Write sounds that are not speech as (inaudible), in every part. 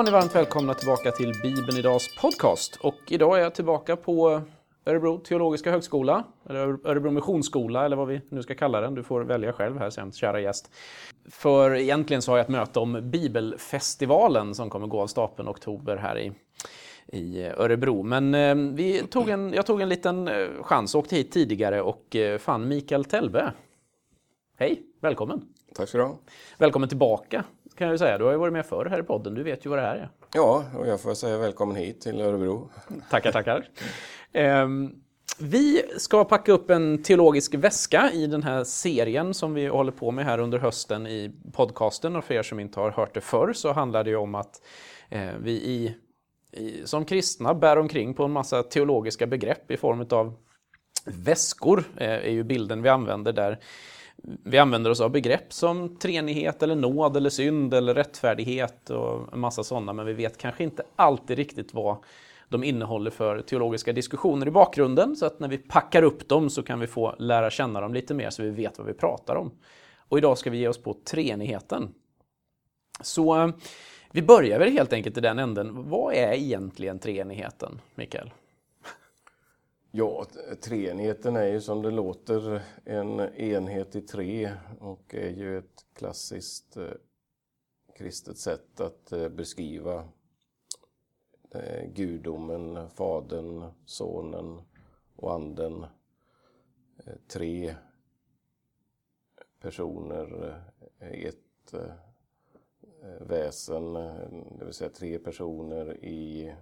Var ni varmt välkomna tillbaka till Bibeln Idags podcast. Och idag är jag tillbaka på Örebro teologiska högskola, eller Örebro missionsskola, eller vad vi nu ska kalla den. Du får välja själv här sen, kära gäst. För egentligen så har jag ett möte om Bibelfestivalen som kommer gå av stapeln oktober här i, i Örebro. Men eh, vi tog en, jag tog en liten eh, chans, åkte hit tidigare och eh, fann Mikael Tellbe. Hej, välkommen! Tack ska du ha. Välkommen tillbaka kan jag säga. Du har ju varit med förr här i podden, du vet ju vad det här är. Ja, och jag får säga välkommen hit till Örebro. Tackar, tackar. Ehm, vi ska packa upp en teologisk väska i den här serien som vi håller på med här under hösten i podcasten. Och för er som inte har hört det förr så handlar det om att eh, vi i, i, som kristna bär omkring på en massa teologiska begrepp i form av väskor, eh, är ju bilden vi använder där vi använder oss av begrepp som treenighet eller nåd eller synd eller rättfärdighet och en massa sådana, men vi vet kanske inte alltid riktigt vad de innehåller för teologiska diskussioner i bakgrunden, så att när vi packar upp dem så kan vi få lära känna dem lite mer så vi vet vad vi pratar om. Och idag ska vi ge oss på treenigheten. Så eh, vi börjar väl helt enkelt i den änden. Vad är egentligen treenigheten, Mikael? Ja, treenigheten är ju som det låter en enhet i tre och är ju ett klassiskt eh, kristet sätt att eh, beskriva eh, gudomen, Fadern, Sonen och Anden. Eh, tre personer, eh, ett eh, väsen, eh, det vill säga tre personer i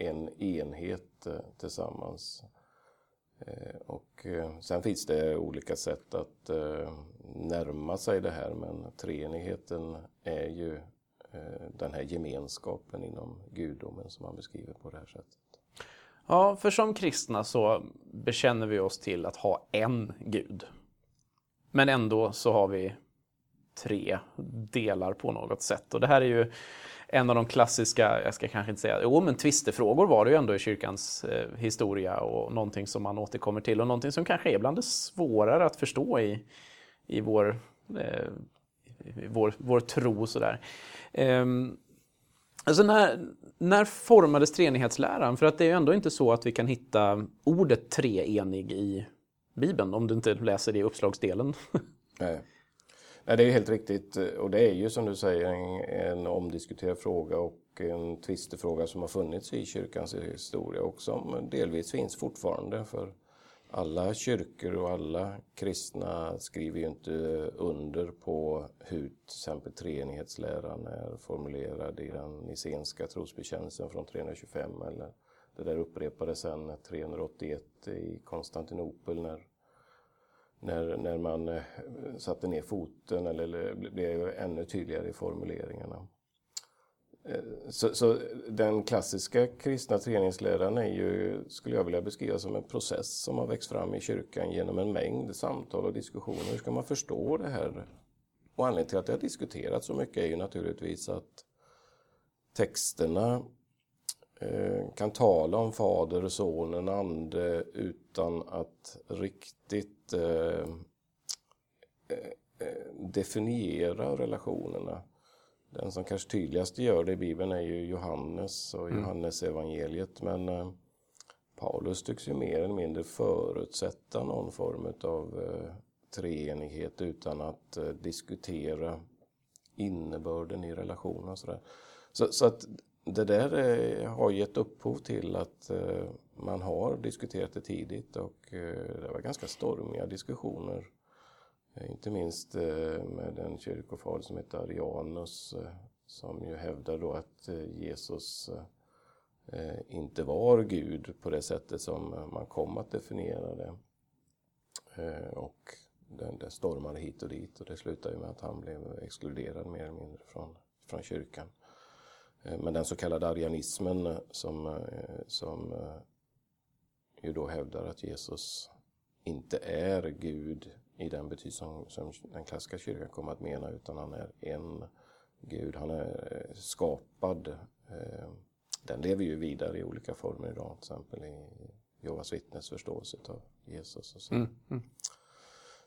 en enhet eh, tillsammans. Eh, och eh, sen finns det olika sätt att närma sig det här men treenigheten är ju den här gemenskapen inom gudomen som man beskriver på det här sättet. Ja, för som kristna så bekänner vi oss till att ha en gud. Men ändå så har vi tre delar på något sätt. Och det här är ju en av de klassiska, jag ska kanske inte säga, jo men tvistefrågor var det ju ändå i kyrkans eh, historia och någonting som man återkommer till och någonting som kanske är bland det svårare att förstå i, i vår, eh, i vår, vår tro. Sådär. Eh, alltså när, när formades treenighetsläran? För att det är ju ändå inte så att vi kan hitta ordet treenig i Bibeln om du inte läser det i uppslagsdelen. Nej. Ja, det är helt riktigt och det är ju som du säger en, en omdiskuterad fråga och en tvistefråga som har funnits i kyrkans historia och som delvis finns fortfarande. För alla kyrkor och alla kristna skriver ju inte under på hur till exempel treenighetsläran är formulerad i den nicenska trosbekännelsen från 325 eller det där upprepades sen 381 i Konstantinopel när när, när man eh, satte ner foten eller, eller blev ännu tydligare i formuleringarna. Eh, så, så, den klassiska kristna träningsläran är ju, skulle jag vilja beskriva som en process som har växt fram i kyrkan genom en mängd samtal och diskussioner. Hur ska man förstå det här? Och anledningen till att det har diskuterats så mycket är ju naturligtvis att texterna kan tala om Fader, Sonen, Ande utan att riktigt eh, eh, definiera relationerna. Den som kanske tydligast gör det i Bibeln är ju Johannes och mm. Johannes evangeliet men eh, Paulus tycks ju mer eller mindre förutsätta någon form av eh, treenighet utan att eh, diskutera innebörden i relationen. Så, så, så att det där eh, har gett upphov till att eh, man har diskuterat det tidigt och eh, det var ganska stormiga diskussioner. Eh, inte minst eh, med en kyrkofader som heter Arianus som ju hävdar då att Jesus inte var Gud på det sättet som man kom att definiera det. Och det stormade hit och dit och det slutade med att han blev exkluderad mer eller mindre från, från kyrkan. Eh, men den så kallade arianismen eh, som, eh, som ju då hävdar att Jesus inte är Gud i den betydelse som, som den klassiska kyrkan kommer att mena utan han är en Gud, han är skapad. Den lever ju vidare i olika former idag, till exempel i Jehovas vittnes förståelse av Jesus. Och så. Mm, mm.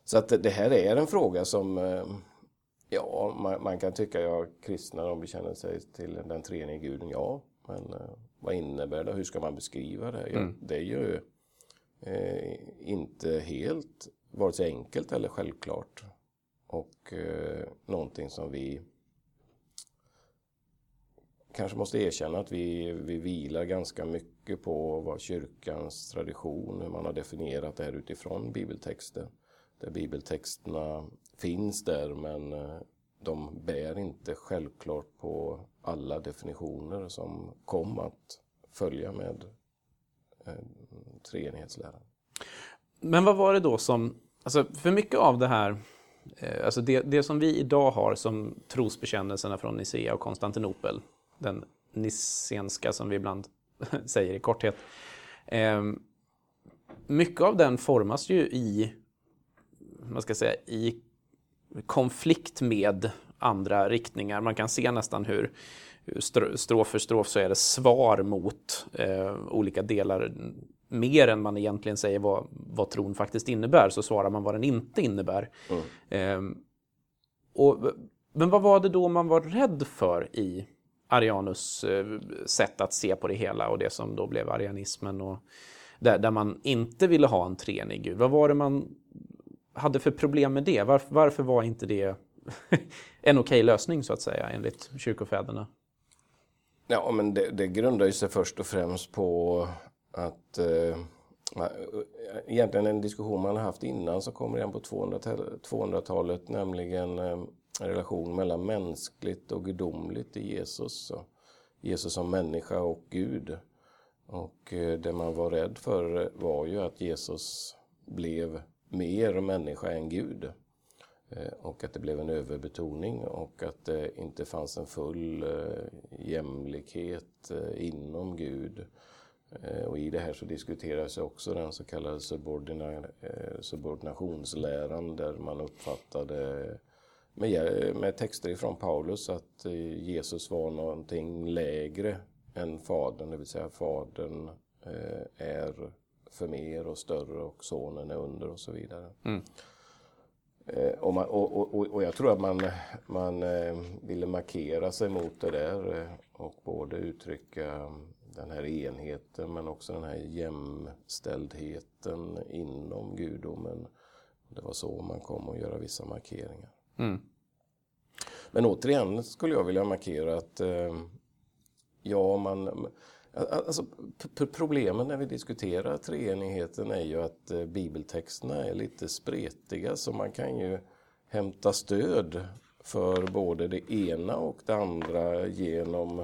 så att det här är en fråga som Ja, man, man kan tycka, ja, kristna de bekänner sig till den treenige guden, ja. Men eh, vad innebär det? Hur ska man beskriva det? Ja, Mm. Det är ju eh, inte helt vare sig enkelt eller självklart. Och eh, någonting som vi kanske måste erkänna att vi, vi vilar ganska mycket på vad kyrkans tradition, hur man har definierat det här utifrån bibeltexter. Där bibeltexterna finns där men eh, de bär inte självklart på alla definitioner som kom att följa med eh, treenighetsläran. Men vad var det då som, alltså för mycket av det här, eh, alltså det, det som vi idag har som trosbekännelserna från Nicea och Konstantinopel, den nissenska som vi ibland (laughs) säger i korthet. Eh, mycket av den formas ju i, vad ska jag säga, i konflikt med andra riktningar. Man kan se nästan hur, hur stro- strof för strof så är det svar mot eh, olika delar. Mer än man egentligen säger vad, vad tron faktiskt innebär så svarar man vad den inte innebär. Eh, och, men vad var det då man var rädd för i Arianus eh, sätt att se på det hela och det som då blev arianismen och där, där man inte ville ha en treenig gud. Vad var det man hade för problem med det? Varför, varför var inte det (laughs) en okej lösning så att säga enligt kyrkofäderna? Ja, men det, det grundar ju sig först och främst på att eh, egentligen en diskussion man har haft innan som kommer igen på 200-talet, 200 nämligen eh, relation mellan mänskligt och gudomligt i Jesus. Så Jesus som människa och Gud. Och eh, det man var rädd för var ju att Jesus blev mer människa än Gud. Eh, och att det blev en överbetoning och att det inte fanns en full eh, jämlikhet eh, inom Gud. Och i det här så diskuteras ju också den så kallade subordina, subordinationsläran där man uppfattade med, med texter ifrån Paulus att Jesus var någonting lägre än Fadern, det vill säga Fadern är för mer och större och Sonen är under och så vidare. Eh, och, man, och, och, och- jag tror att man, man eh, ville markera sig mot det där eh, och både uttrycka den här enheten men också den här jämställdheten inom gudomen. Det var så man kom att göra vissa markeringar. Men återigen skulle jag vilja markera att eh, ja, man... Alltså, problemen när vi diskuterar treenigheten är ju att eh, bibeltexterna är lite spretiga så man kan ju hämta stöd för både det ena och det andra genom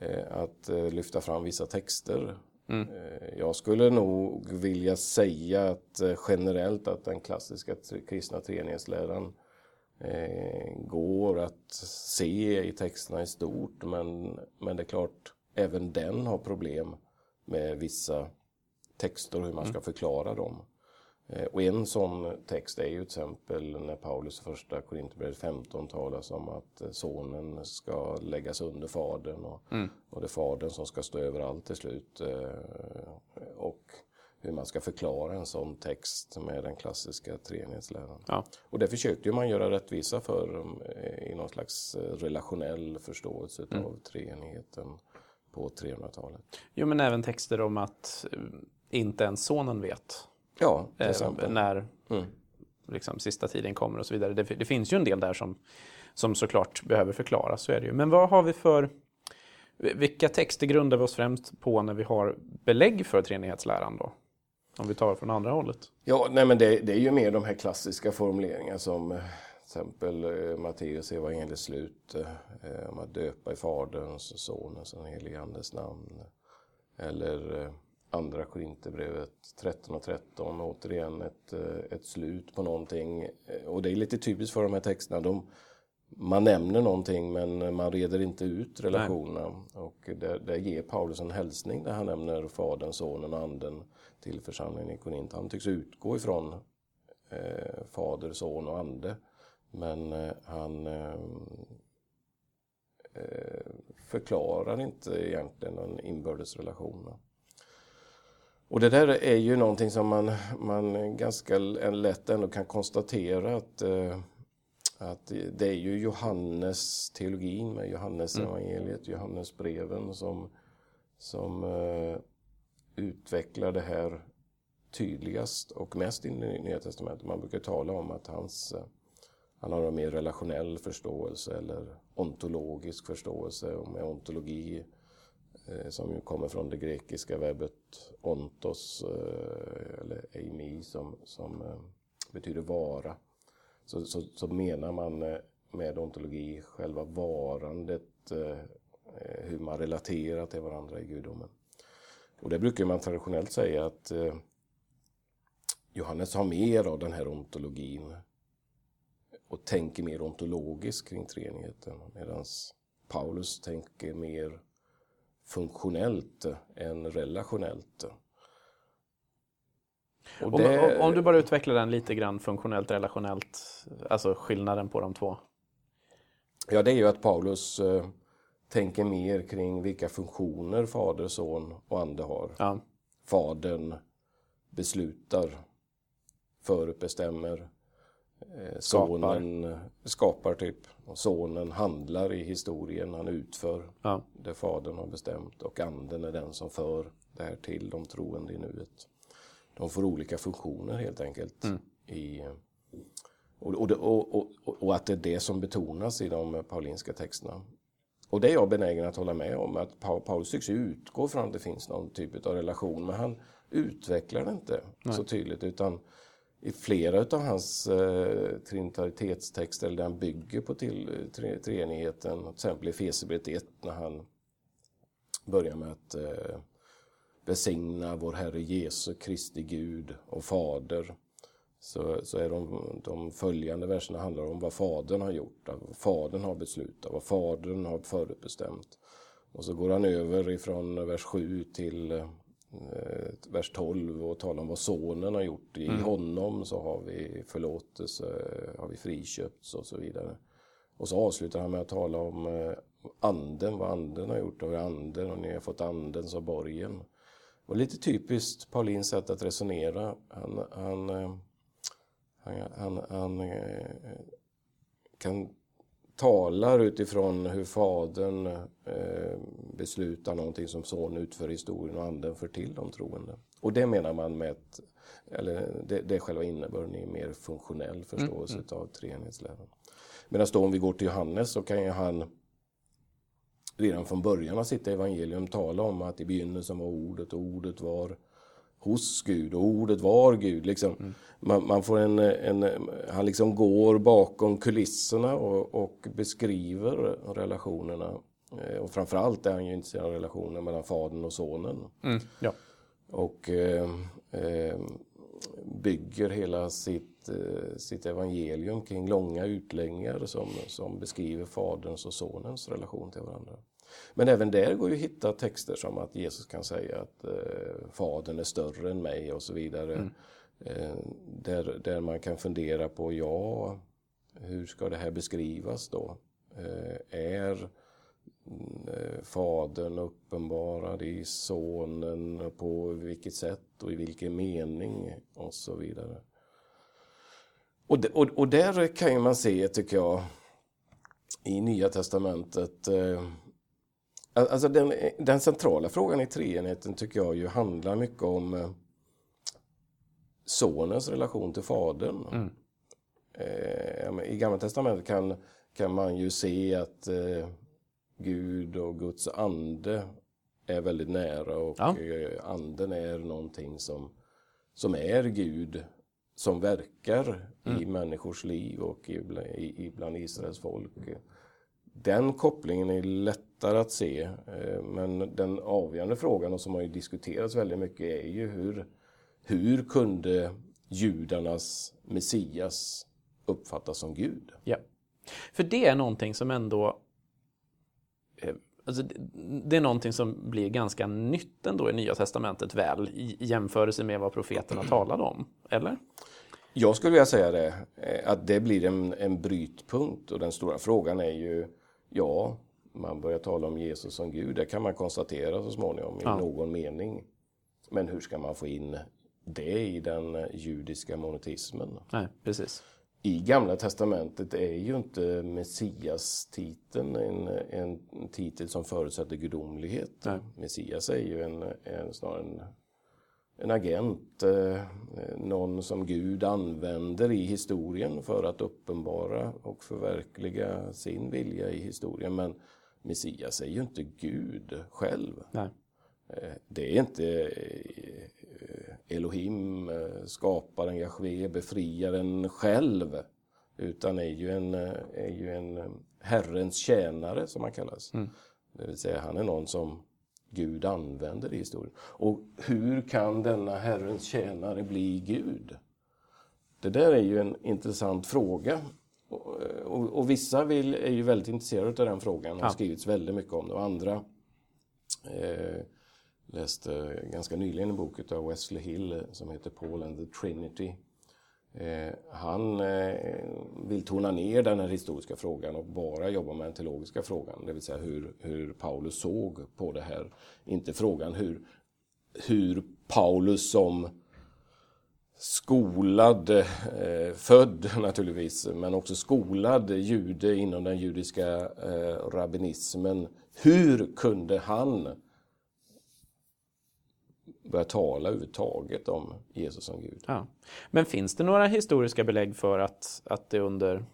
eh, att eh, lyfta fram vissa texter. Eh, Jag skulle nog vilja säga att generellt att den klassiska kristna treenighetsläran går att se i texterna i stort men, men det är klart även den har problem med vissa texter och hur man ska förklara dem. Eh, Och en sån text är ju till exempel när Paulus i första Korinthierbrevet 15 talas om att eh, sonen ska läggas under fadern och, och det är fadern som ska stå över allt till slut. eh, Och hur man ska förklara en sån text med den klassiska treenighetsläran. Ja. Och det försökte man göra rättvisa för i någon slags relationell förståelse av treenigheten på 300-talet. Jo, men även texter om att eh, inte ens sonen vet Ja, till eh, exempel. när Mm. liksom, sista tiden kommer och så vidare. Det, det finns ju en del där som, som såklart behöver förklaras, så är det ju. Men vad har vi för... Vilka texter grundar vi oss främst på när vi har belägg för treenighetsläran då? Om vi tar från andra hållet. Ja, nej men det, det är ju mer de här klassiska formuleringarna som eh, till exempel eh, Matteus evangeliets slut eh, om att döpa i Faderns, Sonens och den helige Andes namn. Eller eh, andra Korinthierbrevet 13 och 13, återigen ett, ett slut på någonting. Och det är lite typiskt för de här texterna. De, man nämner någonting men man reder inte ut relationerna. Och där, där ger Paulus en hälsning där han nämner Fadern, Sonen och Anden till församlingen i Korint. Han tycks utgå ifrån eh, Fader, Son och Ande. Men eh, han eh, eh, förklarar inte egentligen någon inbördes relation. Och det där är ju någonting som man, man ganska lätt ändå kan konstatera att eh, att det är ju Johannes teologin med Johannes mm. evangeliet, Johannes breven som, som uh, utvecklar det här tydligast och mest i Nya Testamentet. Man brukar tala om att hans, uh, han har en mer relationell förståelse eller ontologisk förståelse. Och med ontologi eh, som ju kommer från det grekiska verbet ontos eh, eller eimi som, som eh, betyder vara så, så, så menar man eh, med ontologi själva varandet, eh, hur man relaterar till varandra i gudomen. Och det brukar man traditionellt säga att eh, Johannes har mer av den här ontologin och tänker mer ontologiskt kring treenigheten medan Paulus tänker mer funktionellt än relationellt. Om, det... om, du bara utvecklar den lite grann funktionellt, relationellt, alltså skillnaden på de två. Ja, det är ju att Paulus eh, tänker mer kring vilka funktioner Fader, Son och Ande har. Ja. Fadern beslutar, förutbestämmer. Eh, sonen skapar. skapar typ. Sonen handlar i historien, han utför ja. det Fadern har bestämt. Och Anden är den som för det här till de troende i nuet de får olika funktioner helt enkelt. Mm. I, och, och, och, och, att det är det som betonas i de paulinska texterna. Och det är jag benägen att hålla med om, att Paulus tycks utgå från att det finns någon typ av relation, men han utvecklar det inte Nej. så tydligt, utan i flera av hans eh, trinitaritetstexter, där han bygger på till, eh, tre, treenigheten, till exempel i Fesebrevet 1, när han börjar med att eh, Besigna vår Herre Jesu Kristi Gud och Fader. Så, så är de, de följande verserna handlar om vad Fadern har gjort, vad Fadern har beslutat, vad Fadern har förutbestämt. Och så går han över ifrån vers 7 till eh, vers 12 och talar om vad Sonen har gjort. I mm. honom så har vi förlåtelse, har vi friköpts och så vidare. Och så avslutar han med att tala om eh, anden, vad anden har gjort. Och anden och ni har fått anden som borgen. Och lite typiskt Paulins sätt att resonera. Han, han, eh, han, han, eh, kan talar utifrån hur fadern eh, beslutar någonting som son utför historien och anden för till de troende. Och det menar man med ett, eller det, det är själva innebörden i mer funktionell förståelse mm. mm. av treenighetsläran. Medan då om vi går till Johannes så kan ju han redan från början av sitt evangelium tala om att i begynnelsen var ordet och ordet var hos Gud och ordet var Gud. Liksom. Mm. Man, man, får en, en, han liksom går bakom kulisserna och, och beskriver relationerna. Eh, och framförallt är han ju intresserad av relationen mellan fadern och sonen. Mm, ja. Och eh, eh, bygger hela sitt, eh, sitt evangelium kring långa utläggningar som, som beskriver faderns och sonens relation till varandra. Men även där går ju att hitta texter som att Jesus kan säga att eh, Fadern är större än mig och så vidare. Mm. Eh, där, där man kan fundera på, ja, hur ska det här beskrivas då? Eh, är eh, Fadern uppenbarad i Sonen, på vilket sätt och i vilken mening och så vidare. Och, och, och där kan man se, tycker jag, i Nya Testamentet eh, Alltså den, den centrala frågan i treenigheten tycker jag ju handlar mycket om eh, sonens relation till fadern. Mm. Eh, I Gamla Testamentet kan, kan man ju se att eh, Gud och Guds ande är väldigt nära och ja. anden är någonting som, som är Gud som verkar mm. i människors liv och i, i, bland Israels folk. Den kopplingen är lättare att se, eh, men den avgörande frågan och som har diskuterats väldigt mycket är ju hur, hur kunde judarnas Messias uppfattas som Gud? Ja, för det är någonting som ändå eh, Alltså, det är någonting som blir ganska nytt ändå i Nya Testamentet väl i jämförelse med vad profeterna talade om, eller? Jag skulle vilja säga det, eh, att det blir en, en brytpunkt och den stora frågan är ju Ja, man börjar tala om Jesus som Gud. Det kan man konstatera så småningom i ja. någon mening. Men hur ska man få in det i den judiska monotismen? Nej, precis. i Gamla Testamentet är ju inte Messias-titeln en, en titel som förutsätter gudomlighet. Nej. Messias är ju en, en, snarare en, en agent, eh, någon som Gud använder i historien för att uppenbara och förverkliga sin vilja i historien. Men Messias är ju inte Gud själv. Nej. Eh, det är inte eh, Elohim, skaparen, Jahve, befriaren själv. Utan är ju en, är ju en Herrens tjänare som han kallas. Mm. Det vill säga han är någon som Gud använder i historien. Och hur kan denna Herrens tjänare bli Gud? Det där är ju en intressant fråga. Och, och, och vissa vill, är ju väldigt intresserade av den frågan och har skrivits väldigt mycket om det. Och andra eh, läste ganska nyligen en bok av Wesley Hill som heter Paul and the Trinity. Eh, han eh, vill tona ner den här historiska frågan och bara jobba med den teologiska frågan, det vill säga hur, hur Paulus såg på det här. Inte frågan hur, hur Paulus som skolad, eh, född (laughs) naturligtvis, men också skolad jude inom den judiska eh, rabbinismen. Hur kunde han börja tala överhuvudtaget om Jesus som Gud. Ja. Men finns det några historiska belägg för att, att det under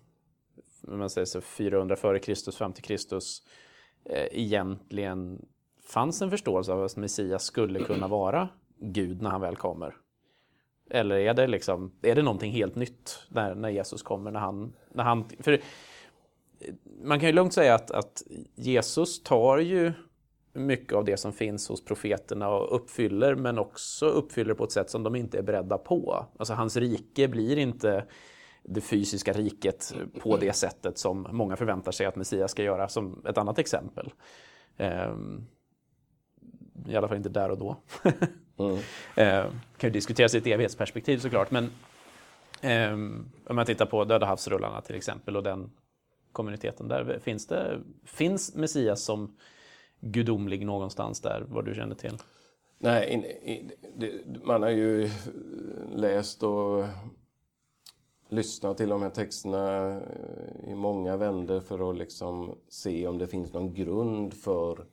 man säger så 400 före Kristus fram till Kristus eh, egentligen fanns en förståelse av att Messias skulle kunna vara Gud när han väl kommer? Eller är det, liksom, är det någonting helt nytt när, när Jesus kommer? När han, när han, för man kan ju lugnt säga att, att Jesus tar ju mycket av det som finns hos profeterna och uppfyller, men också uppfyller på ett sätt som de inte är beredda på. Alltså hans rike blir inte det fysiska riket på det sättet som många förväntar sig att Messias ska göra, som ett annat exempel. Um, I alla fall inte där och då. (laughs) mm. uh, kan ju diskuteras i ett evighetsperspektiv såklart, men um, om man tittar på Döda havsrullarna till exempel och den kommuniteten där, finns, det, finns Messias som gudomlig någonstans där, vad du känner till? Nej, in, in, det, man har ju läst och lyssnat till de här texterna i många vänder för att liksom se om det finns någon grund för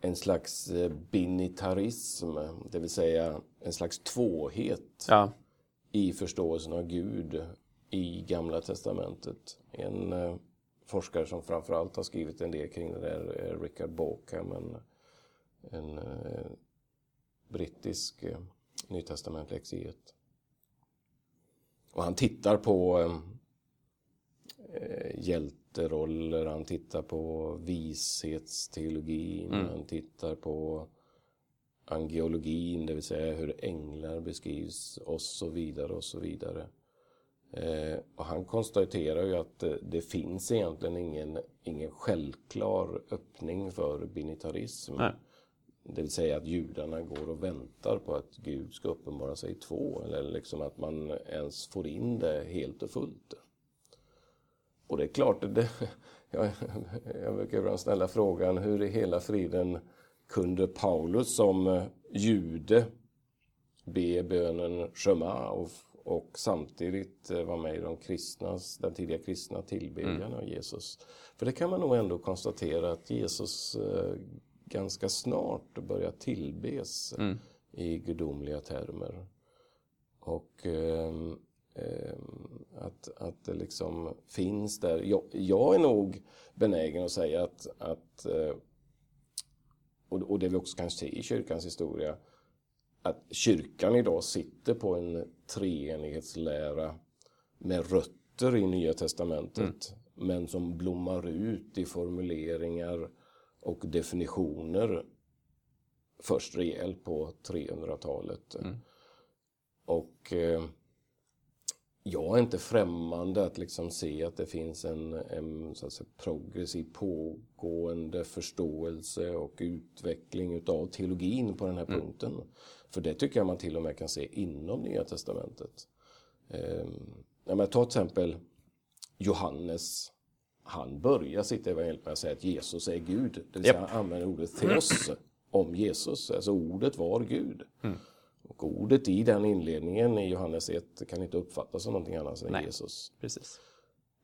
en slags eh, binitarism, det vill säga en slags tvåhet ja. i förståelsen av Gud i Gamla Testamentet. En eh, forskare som framförallt har skrivit en del kring det där är Richard Bauckham, en, en eh, brittisk eh, nytestamentlig exeget. Och han tittar på eh, hjälteroller, han tittar på vishetsteologin, mm. han tittar på angeologin, det vill säga hur änglar beskrivs och så vidare och så vidare. Eh, och han konstaterar ju att det, det, finns egentligen ingen, ingen självklar öppning för binitarism. Nej. Det vill säga att judarna går och väntar på att Gud ska uppenbara sig i två. Eller liksom att man ens får in det helt och fullt. Och det är klart, det, (laughs) jag, jag brukar ibland ställa frågan hur i hela friden kunde Paulus som jude be bönen Shema och och samtidigt eh, vara med i de kristnas, den tidiga kristna tillbedjan mm. av Jesus. För det kan man nog ändå konstatera att Jesus eh, ganska snart börjar tillbes mm. i gudomliga termer. Och eh, eh, att, att det liksom finns där. Jag, jag, är nog benägen att säga att, att eh, och, och det vi också kan se i kyrkans historia, att kyrkan idag sitter på en treenighetslära med rötter i Nya Testamentet mm. men som blommar ut i formuleringar och definitioner först rejält på 300-talet. Mm. Och eh, jag är inte främmande att liksom se att det finns en, en så att säga, progressiv pågående förståelse och utveckling utav teologin på den här mm. punkten. För det tycker jag man till och med kan se inom Nya Testamentet. Eh, ja, men ta till exempel Johannes. Han börjar sitt evangelium med att säga att Jesus är Gud. Det vill säga yep. han använder ordet theos om Jesus. Alltså ordet var Gud. Mm. Och ordet i den inledningen i Johannes 1 kan inte uppfattas som någonting annat än Nej. Jesus. Precis.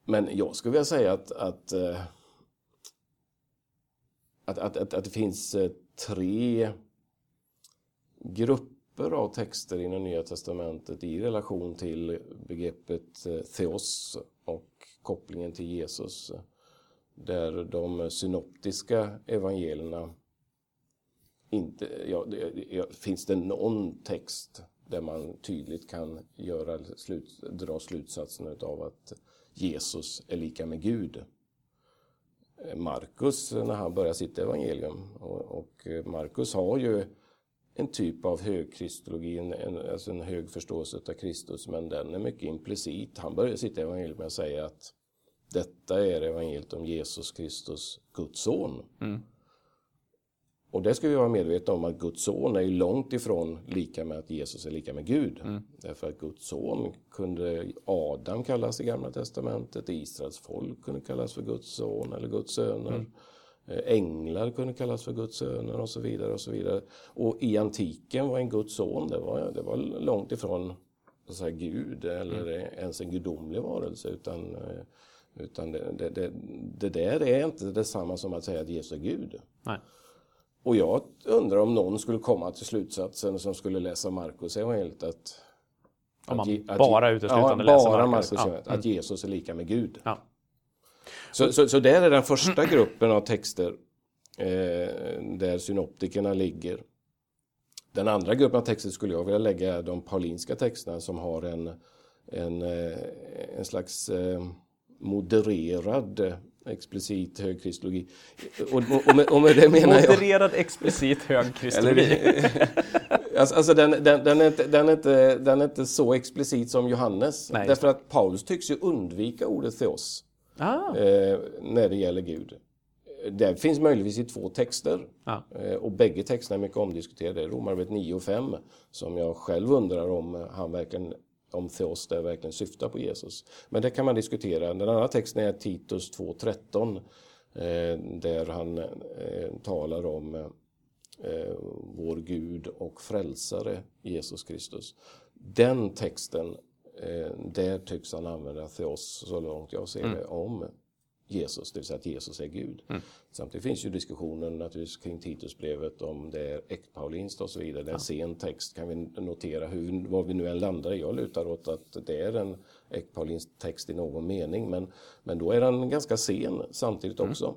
Men jag skulle vilja säga att, att, eh, att, att, att, att det finns eh, tre grupper av texter i det Nya Testamentet i relation till begreppet eh, theos och kopplingen till Jesus. Där de synoptiska evangelierna inte, ja, det, ja, finns det någon text där man tydligt kan göra, slut, dra slutsatsen av att Jesus är lika med Gud. Markus, när han börjar sitt evangelium, och, och eh, Markus har ju en typ av högkristologi, en, en, alltså en hög förståelse av Kristus, men den är mycket implicit. Han börjar sitt evangelium med att säga att detta är evangeliet om Jesus Kristus, Guds son. Mm. Och det ska vi vara medvetna om att Guds son är långt ifrån lika med att Jesus är lika med Gud. Mm. Därför att Guds son kunde Adam kallas i Gamla Testamentet, Israels folk kunde kallas för Guds son eller Guds söner. Mm. Eh, Änglar kunde kallas för Guds söner och så vidare. Och så vidare. Och i antiken var en Guds son, det var, det var långt ifrån så säga, Gud eller Mm. ens en gudomlig varelse. Utan, eh, utan det, det, det, det där är inte detsamma som att säga att Jesus är Gud. Nej. Och jag undrar om någon skulle komma till slutsatsen som skulle läsa Markus evangeliet att Om man att bara uteslutande ja, läser bara Markus. Ja. att Jesus är lika med Gud. Ja. Så, så, så där är den första gruppen av texter eh, där synoptikerna ligger. Den andra gruppen av texter skulle jag vilja lägga de paulinska texterna som har en, en, eh, en slags eh, modererad eh, explicit högkristologi. Och, och, med, och med det menar jag... Modererad explicit hög kristologi. Eller, alltså, alltså den, den, den, är inte, den, är inte, den är inte så explicit som Johannes. Nej. Därför att Paulus tycks ju undvika ordet theos Ah, eh, när det gäller Gud. Det finns möjligtvis i två texter ja. eh, och bägge texterna är mycket omdiskuterade. Romarbrevet 9 och 5 som jag själv undrar om han verkligen om Theos där verkligen syftar på Jesus. Men det kan man diskutera. Den andra texten är Titus 2.13 eh, där han talar om vår Gud och frälsare Jesus Kristus. Den texten, eh, där tycks han använda Theos så långt jag ser det om Jesus, det vill säga att Jesus är Gud. Samtidigt finns ju diskussionen naturligtvis kring Titusbrevet om det är äktpaulinskt och så vidare. Det är en sen text kan vi notera hur, var vi nu än landar. Jag lutar åt att det är en äktpaulinsk text i någon mening men, men då är den ganska sen samtidigt också.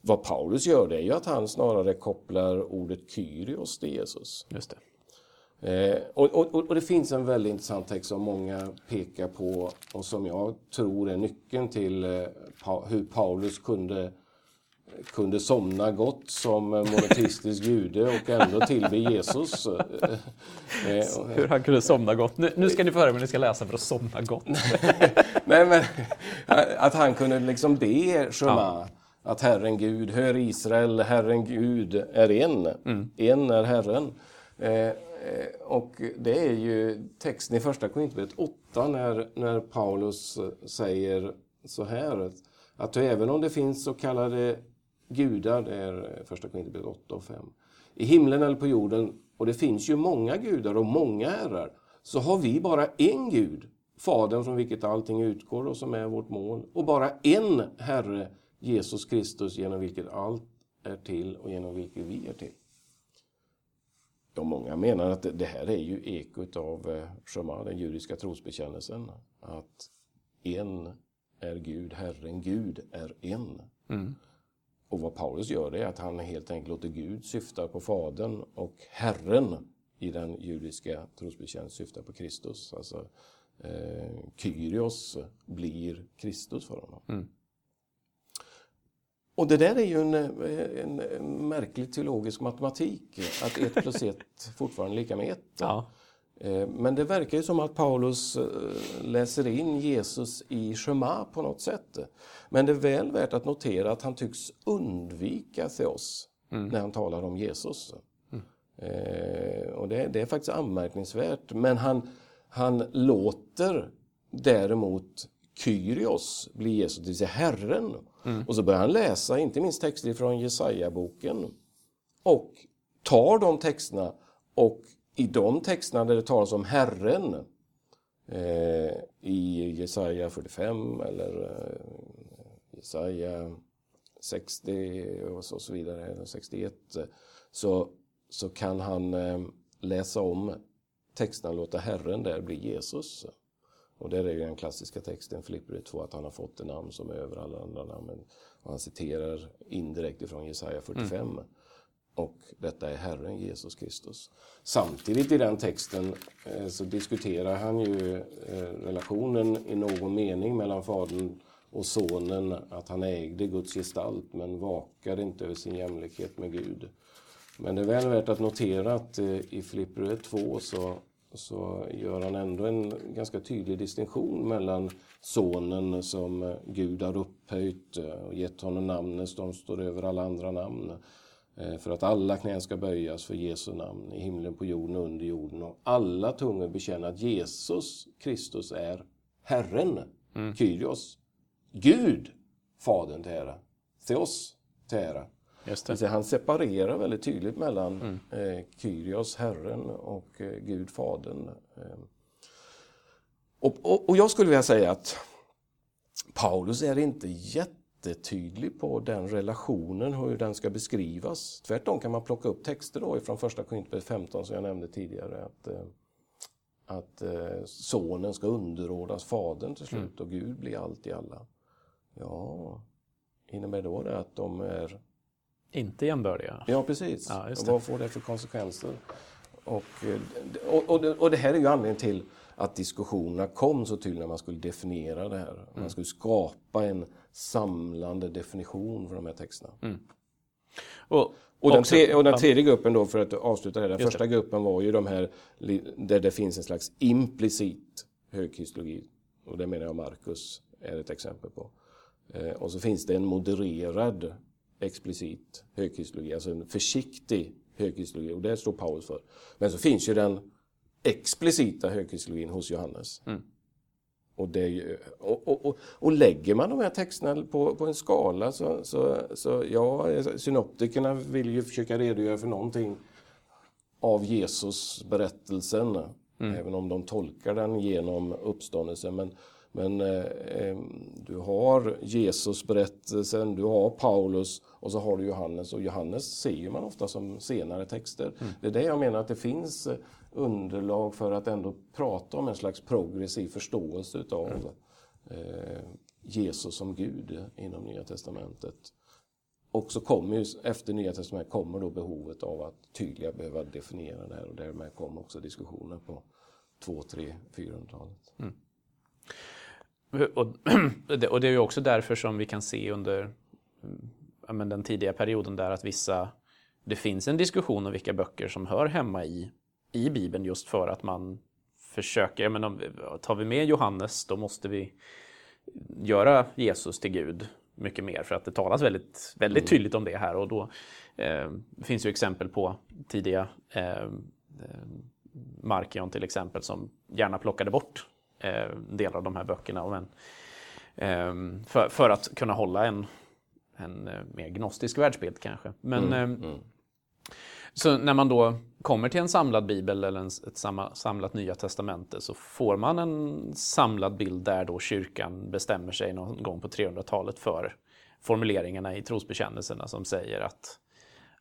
Vad Paulus gör det är ju att han snarare kopplar ordet Kyrios till Jesus. Just det. Eh, och, och, och det finns en väldigt intressant text som många pekar på och som jag tror är nyckeln till eh, pa, hur Paulus kunde, kunde somna gott som monoteistisk jude och ändå tillbe Jesus. Eh, eh, och- (laughs) Hur han kunde somna gott. Nu, nu ska ni få höra vad ni ska läsa för att somna gott. (laughs) Nej, men, att han kunde liksom be Shema, att Herren Gud, hör Israel, Herren Gud är en. En är Herren. Eh, eh, och det är ju texten i första Korinthierbrevet 8 när, när Paulus eh, säger så här att, även om det finns så kallade gudar, det är eh, första Korinthierbrevet 8 och 5, i himlen eller på jorden, och det finns ju många gudar och många herrar, så har vi bara en Gud, Fadern från vilket allting utgår och som är vårt mål, och bara en Herre, Jesus Kristus, genom vilket allt är till och genom vilket vi är till. Ja, många menar att det- här är ju ekot av eh, Shema, den judiska trosbekännelsen. Att en är Gud, Herren Gud är en. Och vad Paulus gör är att han helt enkelt låter Gud syfta på Fadern och Herren i den judiska trosbekännelsen syftar på Kristus. Alltså eh, Kyrios blir Kristus för honom. Och det där är ju en, en, en märklig teologisk matematik, att ett plus ett (laughs) fortfarande är lika med ett. Ja. Eh, Men det verkar ju som att Paulus eh, läser in Jesus i Shema på något sätt. Men det är väl värt att notera att han tycks undvika Theos när han talar om Jesus. Eh, Och det, det är faktiskt anmärkningsvärt. Men han, han låter däremot Kyrios bli Jesus, det vill säga Herren. Mm. Och så börjar han läsa, inte minst texter från Jesaja-boken och tar de texterna och i de texterna där det talas om Herren eh, i Jesaja 45 eller eh, Jesaja 60 och så, så vidare, 61, så, så kan han eh, läsa om texterna och låta Herren där bli Jesus. Och där är ju den klassiska texten, Filipperbrevet 2, att han har fått ett namn som är över alla andra namn. Och han citerar indirekt ifrån Jesaja 45. Mm. Och detta är Herren Jesus Kristus. Samtidigt i den texten eh, så diskuterar han ju eh, relationen i någon mening mellan Fadern och Sonen, att han ägde Guds gestalt men vakade inte över sin jämlikhet med Gud. Men det är väl värt att notera att eh, i Filipperbrevet 2 så så gör han ändå en ganska tydlig distinktion mellan sonen som Gud har upphöjt och gett honom namnet som står över alla andra namn. Eh, för att alla knän ska böjas för Jesu namn i himlen, på jorden och under jorden. Och alla tungor bekänna att Jesus Kristus är Herren, mm. Kyrios. Gud, Fadern till ära. Theos till ära. Just Han separerar väldigt tydligt mellan mm. eh, Kyrios, Herren, och eh, Gud, Fadern. Eh. Och, och, och, jag skulle vilja säga att Paulus är inte jättetydlig på den relationen, hur den ska beskrivas. Tvärtom kan man plocka upp texter då från första Korinthierbrevet 15 som jag nämnde tidigare. Att, eh, att eh, sonen ska underordnas fadern till slut mm. och Gud blir allt i alla. Ja, innebär då det att de är inte jämbördiga? Ja, precis. Ja, och vad får det för konsekvenser? Och, och, och, det, och det här är ju anledningen till att diskussionerna kom så tydligt när man skulle definiera det här. Man mm. skulle skapa en samlande definition för de här texterna. Mm. Och, och, den tre, och den tredje gruppen då, för att avsluta det, den första det. gruppen var ju de här där det finns en slags implicit högkristologi. Och det menar jag Markus är ett exempel på. Eh, och så finns det en modererad explicit högkristologi, alltså en försiktig högkristologi och det står Paulus för. Men så finns ju den explicita högkristologin hos Johannes. Mm. Och, det, och, och, och, och, lägger man de här texterna på, på en skala så, så, så ja, synoptikerna vill ju försöka redogöra för någonting av Jesus berättelsen, mm. även om de tolkar den genom uppståndelsen. Men, men eh, eh, du har Jesus berättelsen, du har Paulus och så har du Johannes. Och Johannes ser man ofta som senare texter. Mm. Det är det jag menar att det finns eh, underlag för att ändå prata om en slags progressiv förståelse utav mm. eh, Jesus som Gud inom Nya Testamentet. Och så kommer ju, efter Nya Testamentet kommer då behovet av att tydligare behöva definiera det här och därmed kommer också diskussioner på 2, 3, 400-talet. Mm. Och, (clears throat) och det är ju också därför som vi kan se under ja, men den tidiga perioden där att vissa, det finns en diskussion om vilka böcker som hör hemma i, i Bibeln just för att man försöker, men om, tar vi med Johannes då måste vi göra Jesus till Gud mycket mer för att det talas väldigt, väldigt mm. tydligt om det här och då eh, finns ju exempel på tidiga eh, eh Markion till exempel som gärna plockade bort delar av de här böckerna. Men, eh, för, för, att kunna hålla en, en eh, mer gnostisk världsbild kanske. Men, mm, eh, mm. Så när man då kommer till en samlad bibel eller en, ett samlat nya testamente så får man en samlad bild där då kyrkan bestämmer sig någon gång på 300-talet för formuleringarna i trosbekännelserna som säger att,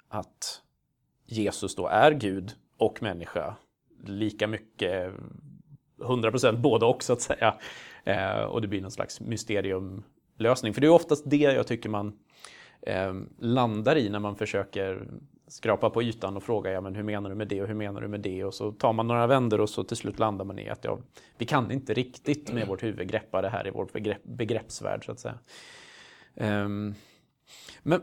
att Jesus då är Gud och människa lika mycket 100% både och så att säga. Eh, och det blir någon slags mysteriumlösning. För det är oftast det jag tycker man eh, landar i när man försöker skrapa på ytan och fråga ja, men hur menar du med det och hur menar du med det? Och så tar man några vänder och så till slut landar man i att ja, vi kan inte riktigt med vårt huvud greppa det här i vår begrepp, begreppsvärld så att säga. Um, men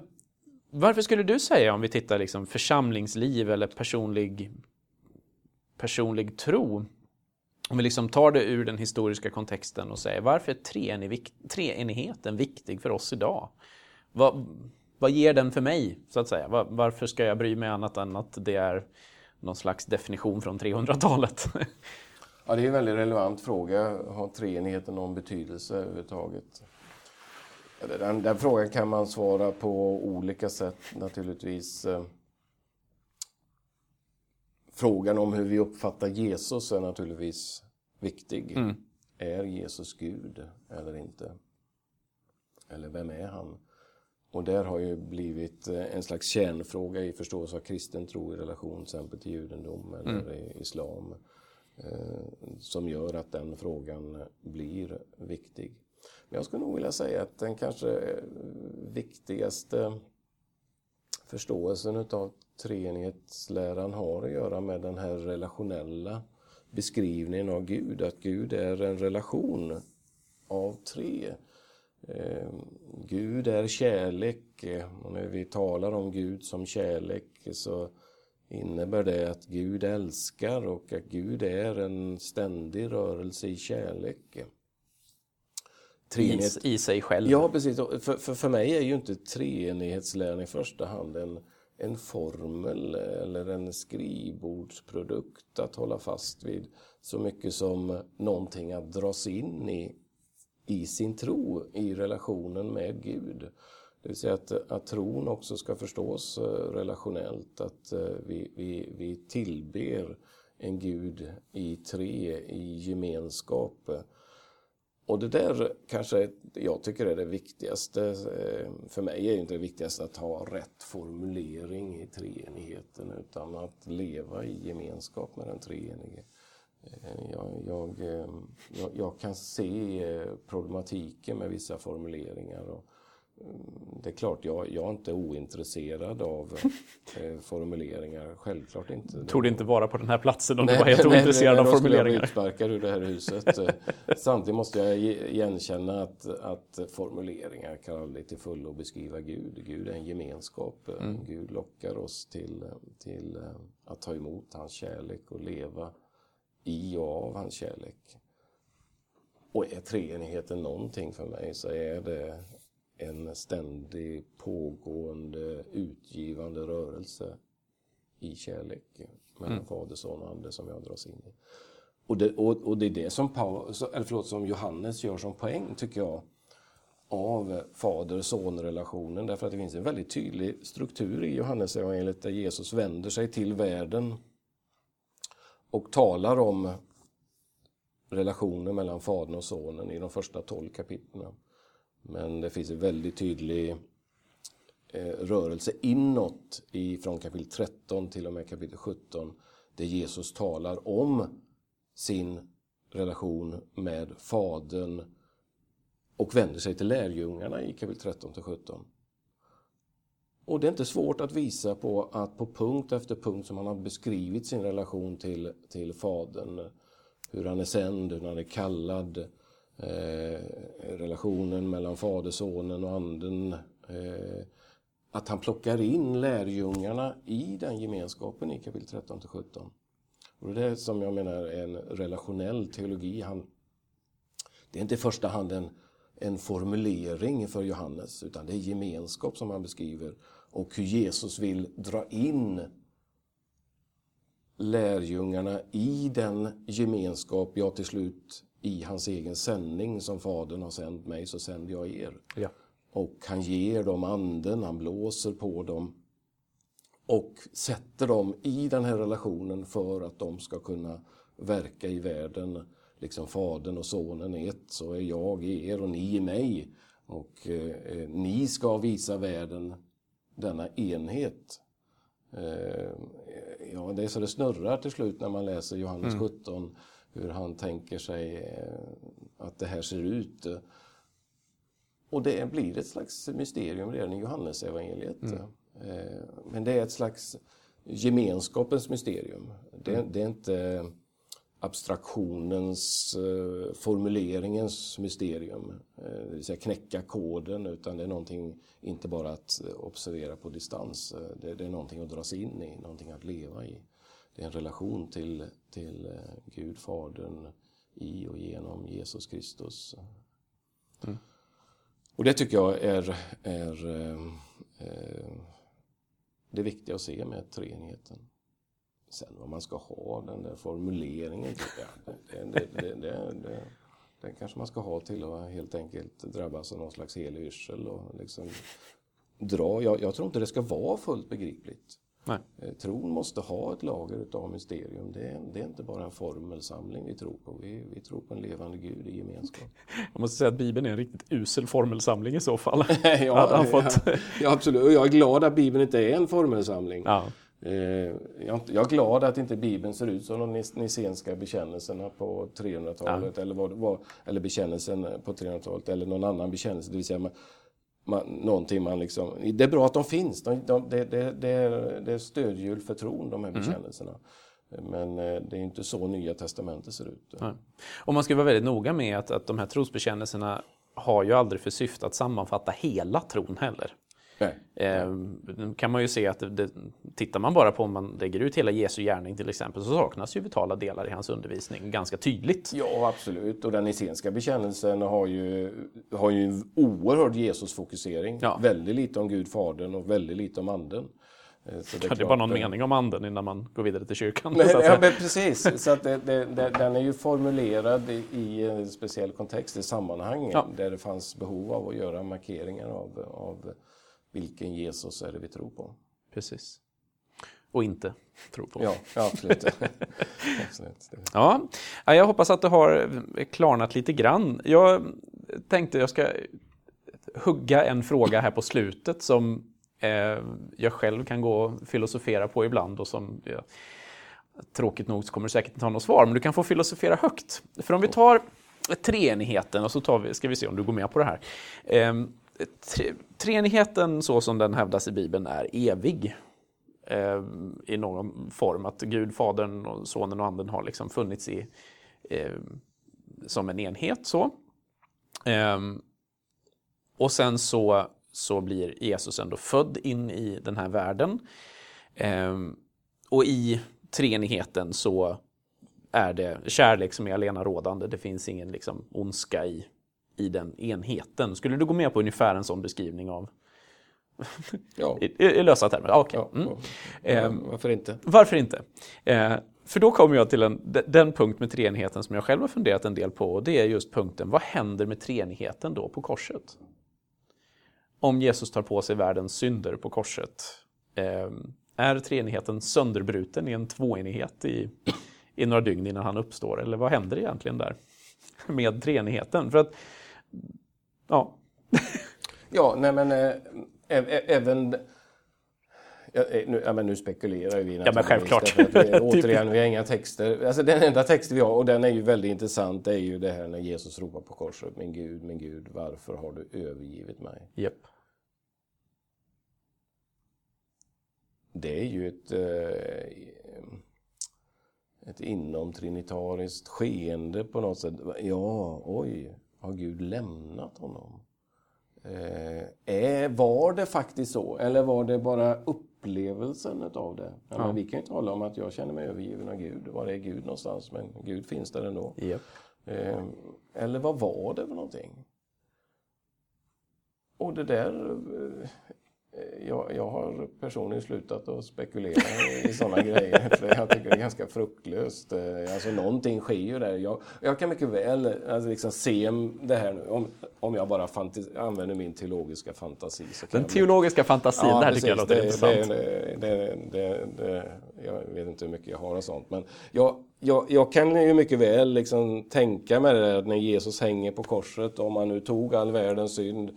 varför skulle du säga om vi tittar liksom församlingsliv eller personlig, personlig tro om vi liksom tar det ur den historiska kontexten och säger varför är treenigheten viktig för oss idag? Vad, vad ger den för mig, så att säga? Var, varför ska jag bry mig annat än att det är någon slags definition från 300-talet? Ja, det är en väldigt relevant fråga. Har treenigheten någon betydelse överhuvudtaget? Den, den frågan kan man svara på olika sätt naturligtvis. Eh, frågan om hur vi uppfattar Jesus är naturligtvis viktig. Mm. Är Jesus Gud eller inte? Eller vem är han? Och där har ju blivit eh, en slags kärnfråga i förståelse av kristen tro i relation till exempel till judendom eller mm. islam. Eh, som gör att den frågan blir viktig. Men jag skulle nog vilja säga att den kanske viktigaste förståelsen utav treenighetsläran har att göra med den här relationella beskrivningen av Gud. Att Gud är en relation av tre. Eh, Gud är kärlek och när vi talar om Gud som kärlek så innebär det att Gud älskar och att Gud är en ständig rörelse i kärlek. Treenighet. I, I sig själv. Ja, precis. För, för, för mig är ju inte treenighetsläran i första hand en, en formel eller en skrivbordsprodukt att hålla fast vid så mycket som någonting att dras in i, i sin tro, i relationen med Gud. Det vill säga att, att tron också ska förstås eh, relationellt, att eh, vi, vi, vi tillber en Gud i tre, i gemenskap. Och det där kanske jag tycker är det viktigaste. Eh, för mig är inte det viktigaste att ha rätt formulering i treenigheten utan att leva i gemenskap med den treenige. Eh, jag, jag, eh, jag, jag kan se problematiken med vissa formuleringar. Och, det är klart, jag, jag är inte ointresserad av (laughs) eh, formuleringar. Självklart inte. Tog inte vara på den här platsen om nej, du var helt nej, ointresserad nej, av formuleringar. Jag utsparkad ur det här huset. (laughs) Eh, samtidigt måste jag igenkänna att, att formuleringar kan aldrig till fullo beskriva Gud. Gud är en gemenskap. Eh, mm. Gud lockar oss till, till eh, att ta emot hans kärlek och leva i och av hans kärlek. Och är treenigheten någonting för mig så är det en ständig pågående utgivande rörelse i kärlek mellan mm. Fader, Son och Ande som jag dras in i. Och det, och, och det är det som, Paul, eller förlåt, som Johannes gör som poäng, tycker jag, av fader-son-relationen. Därför att det finns en väldigt tydlig struktur i Johannes evangeliet där Jesus vänder sig till världen och talar om relationen mellan Fadern och Sonen i de första tolv kapitlen. Men det finns en väldigt tydlig eh, rörelse inåt från kapitel 13 till och med kapitel 17 där Jesus talar om sin relation med Fadern och vänder sig till lärjungarna i kapitel 13 till 17. Och det är inte svårt att visa på att på punkt efter punkt som han har beskrivit sin relation till, till Fadern, hur han är sänd, hur han är kallad, eh, relationen mellan Fadersonen och Anden. Eh, att han plockar in lärjungarna i den gemenskapen i kapitel 13 till 17. Och det är det som jag menar är en relationell teologi. Han, det är inte i första hand en, en formulering för Johannes utan det är gemenskap som han beskriver och hur Jesus vill dra in lärjungarna i den gemenskap jag till slut i hans egen sändning som Fadern har sänt mig så sänder jag er. Ja. Och han ger dem anden, han blåser på dem och sätter dem i den här relationen för att de ska kunna verka i världen. Liksom Fadern och Sonen är ett, så är jag i er och ni i mig. Och eh, ni ska visa världen denna enhet. Eh, ja, det är så det snurrar till slut när man läser Johannes mm. 17 hur han tänker sig eh, att det här ser ut. Och det blir ett slags mysterium redan i Johannesevangeliet. Mm. Eh, men det är ett slags gemenskapens mysterium. Det, mm. det är inte abstraktionens, eh, formuleringens mysterium. Det vill säga knäcka koden, utan det är någonting, inte bara att observera på distans. Det, det är någonting att dras in i, någonting att leva i. Det är en relation till, till eh, Gud, Fadern, i och genom Jesus Kristus. Mm. Och det tycker jag är, är eh, eh, det viktiga att se med treenigheten. Sen vad man ska ha, den där formuleringen, det, det, det, det, den kanske man ska ha till att helt enkelt drabbas av någon slags helig yrsel och liksom dra. Jag, jag tror inte det ska vara fullt begripligt. Nej. Eh, Tron måste ha ett lager utav mysterium. Det är, det är inte bara en formelsamling vi tror på. Vi, vi tror på en levande Gud i gemenskap. (laughs) Jag måste säga att Bibeln är en riktigt usel formelsamling i så fall. (laughs) ja, fått... ja, (laughs) ja, absolut. Och jag är glad att Bibeln inte är en formelsamling. Ja. Eh, Jag är glad att inte Bibeln ser ut som de nis- nicenska bekännelserna på 300-talet eller, vad var, eller bekännelsen på 300-talet eller någon annan bekännelse. Det vill säga man, man, någonting man liksom, det är bra att de finns. De, de, det, det, det, är, det är stödhjul för tron, de här bekännelserna. Men eh, det är inte så Nya Testamentet ser ut. Nej. Och man ska vara väldigt noga med att, att de här trosbekännelserna har ju aldrig för syfte att sammanfatta hela tron heller. Eh, kan man ju se att det, det, tittar man bara på om man lägger ut hela Jesu gärning till exempel så saknas ju vitala delar i hans undervisning ganska tydligt. Ja, absolut. Och den nicenska bekännelsen har ju, har ju en oerhörd Jesusfokusering. Ja. Väldigt lite om Gud Fadern och väldigt lite om Anden. Eh, Så Det är klart, bara någon eh, mening om anden innan man går vidare till kyrkan. Nej, så ja, precis. Så att det, det, det, den är ju formulerad i, i en speciell kontext, i sammanhang Ja. där det fanns behov av att göra markeringar av, av vilken Jesus är det vi tror på. Precis. Och inte tro på. Ja, absolut. (laughs) absolut. Ja, ja, jag hoppas att det har klarnat lite grann. Jag tänkte jag ska hugga en fråga här på slutet som eh, jag själv kan gå och filosofera på ibland och som jag, tråkigt nog så kommer du säkert inte ha något svar, men du kan få filosofera högt. För om vi tar treenigheten och så tar vi, ska vi se om du går med på det här. Tre, treenigheten så som den hävdas i Bibeln är evig eh, i någon form. Att Gud, Fadern, och Sonen och Anden har liksom funnits i, eh, som en enhet. så. Eh, och sen så, så blir Jesus ändå född in i den här världen. Eh, och i treenigheten så är det kärlek som är alena rådande. Det finns ingen liksom ondska i, i den enheten. Skulle du gå med på ungefär en sån beskrivning av (laughs) Ja, i, i lösa termer? Okej. ja, Mm. ja. Ehm, Varför inte? Varför inte? Eh, för då kommer jag till en, de- den punkt med treenigheten som jag själv har funderat en del på. Och det är just punkten, vad händer med treenigheten då på korset? Om Jesus tar på sig världens synder på korset. Eh, är treenigheten sönderbruten i en tvåenighet i, i några dygn innan han uppstår? Eller vad händer egentligen där (laughs) med treenigheten? För att, ja, Ja, nej men äh, även... Ja, eh, nu, ja, men nu spekulerar vi men naturligtvis, självklart. vi, (laughs) återigen, vi har inga texter. Alltså, den enda text vi har, och den är ju väldigt intressant, det är ju det här när Jesus ropar på korset. Min Gud, min Gud, varför har du övergivit mig? japp. Det är ju ett, eh, ett inomtrinitariskt skeende på något sätt. Ja, oj, har Gud lämnat honom? Eh, är, var det faktiskt så? Eller var det bara upplevelsen av det? Ja, Men vi kan ju tala om att jag känner mig övergiven av Gud. Var är Gud någonstans? Men Gud finns där ändå. Japp. Eh, eller vad var det för någonting? Och det där... eh, Jag, jag har personligen slutat att spekulera i, sådana (laughs) grejer. För jag tycker det är ganska fruktlöst. Eh, Alltså någonting sker ju där. Jag, jag kan mycket väl alltså liksom se det här nu. Om, om jag bara använder min teologiska fantasi. Den jag- teologiska fantasin, det här tycker jag precis. låter det, intressant. Det, det, det, det, jag vet inte hur mycket jag har och sånt. Men jag, jag, jag kan ju mycket väl liksom tänka mig det där att när Jesus hänger på korset, om han nu tog all världens synd,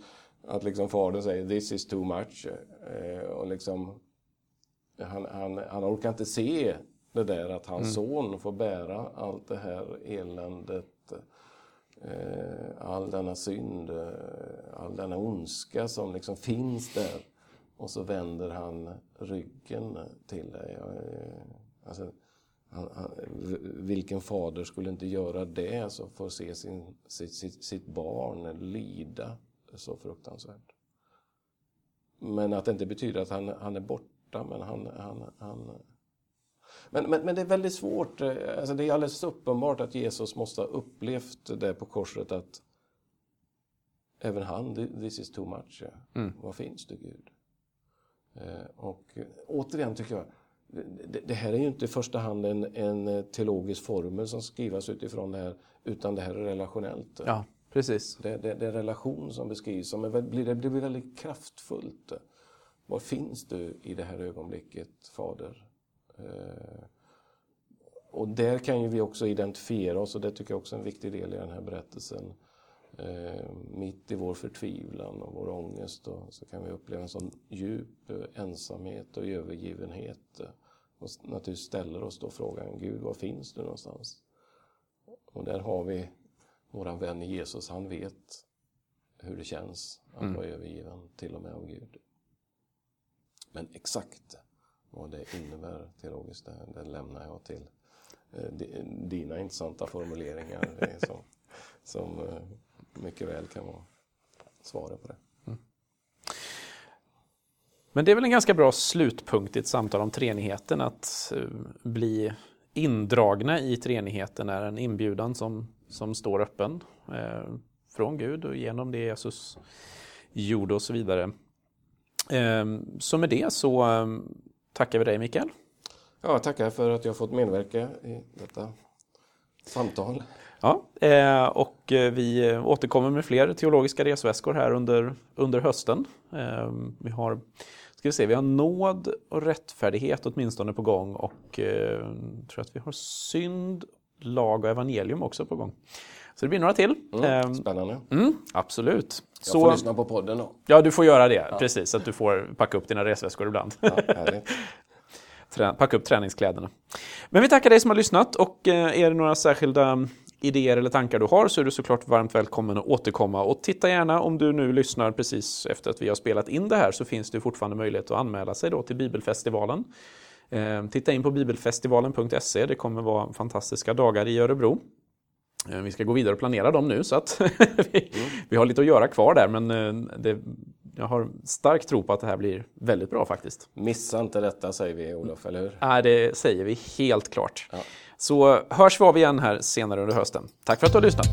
att liksom fadern säger this is too much. Eh, och liksom, han, han, han orkar inte se det där att hans son får bära allt det här eländet. Eh, all denna synd, eh, all denna ondska som liksom finns där. Och så vänder han ryggen till dig. Alltså, han, han, vilken fader skulle inte göra det så får se sin, sitt, sitt, sitt barn lida så fruktansvärt. Men att det inte betyder att han, han är borta, men han... han, han men, men, men det är väldigt svårt. eh, Alltså det är alldeles uppenbart att Jesus måste ha upplevt det på korset att även han, "Thi- this is too much. ja. Var finns du Gud? Eh, Och återigen tycker jag, det, det här är ju inte i första hand en, en teologisk formel som skrivas utifrån det här, utan det här är relationellt. Ja, precis. Det, det, det är relation som beskrivs som är, blir, det blir väldigt kraftfullt. var finns du i det här ögonblicket, Fader? Eh, och där kan ju vi också identifiera oss och det tycker jag också är en viktig del i den här berättelsen. Eh, mitt i vår förtvivlan och vår ångest då, så kan vi uppleva en sån djup eh, ensamhet och övergivenhet. Och naturligtvis ställer oss då frågan, Gud var finns du någonstans? Och där har vi våran vän Jesus, han vet hur det känns att mm. vara övergiven till och med av Gud. Men exakt vad det innebär teologiskt, det, det lämnar jag till eh, dina intressanta formuleringar som, som eh, mycket väl kan vara svaret på det. Mm. Men det är väl en ganska bra slutpunkt i ett samtal om treenigheten att eh, bli indragna i treenigheten är en inbjudan som, som står öppen eh, från Gud och genom det Jesus gjorde och så vidare. Eh, så med det så eh, tackar vi dig Mikael. Ja, tackar för att jag fått medverka i detta samtal. Ja, eh, och eh, vi återkommer med fler teologiska resväskor här under, under hösten. Eh, vi har ska vi se, vi har nåd och rättfärdighet åtminstone på gång och eh, tror att vi har synd, lag och evangelium också på gång. Så det blir några till. Mm, spännande. Mm, absolut. Jag så, får lyssna på podden då. Ja, du får göra det. Ja. Precis, så att du får packa upp dina resväskor ibland. Ja, (laughs) packa upp träningskläderna. Men vi tackar dig som har lyssnat och är det några särskilda idéer eller tankar du har så är du såklart varmt välkommen att återkomma. Och titta gärna om du nu lyssnar precis efter att vi har spelat in det här så finns det fortfarande möjlighet att anmäla sig då till Bibelfestivalen. Eh, titta in på bibelfestivalen.se, det kommer vara fantastiska dagar i Örebro. Eh, vi ska gå vidare och planera dem nu så att (laughs) vi, mm. vi, har lite att göra kvar där men eh, det, jag har stark tro på att det här blir väldigt bra faktiskt. Missa inte detta säger vi Olof, eller hur? Nej, det säger vi helt klart. Ja. Så hörs vi av igen här senare under hösten. Tack för att du har lyssnat.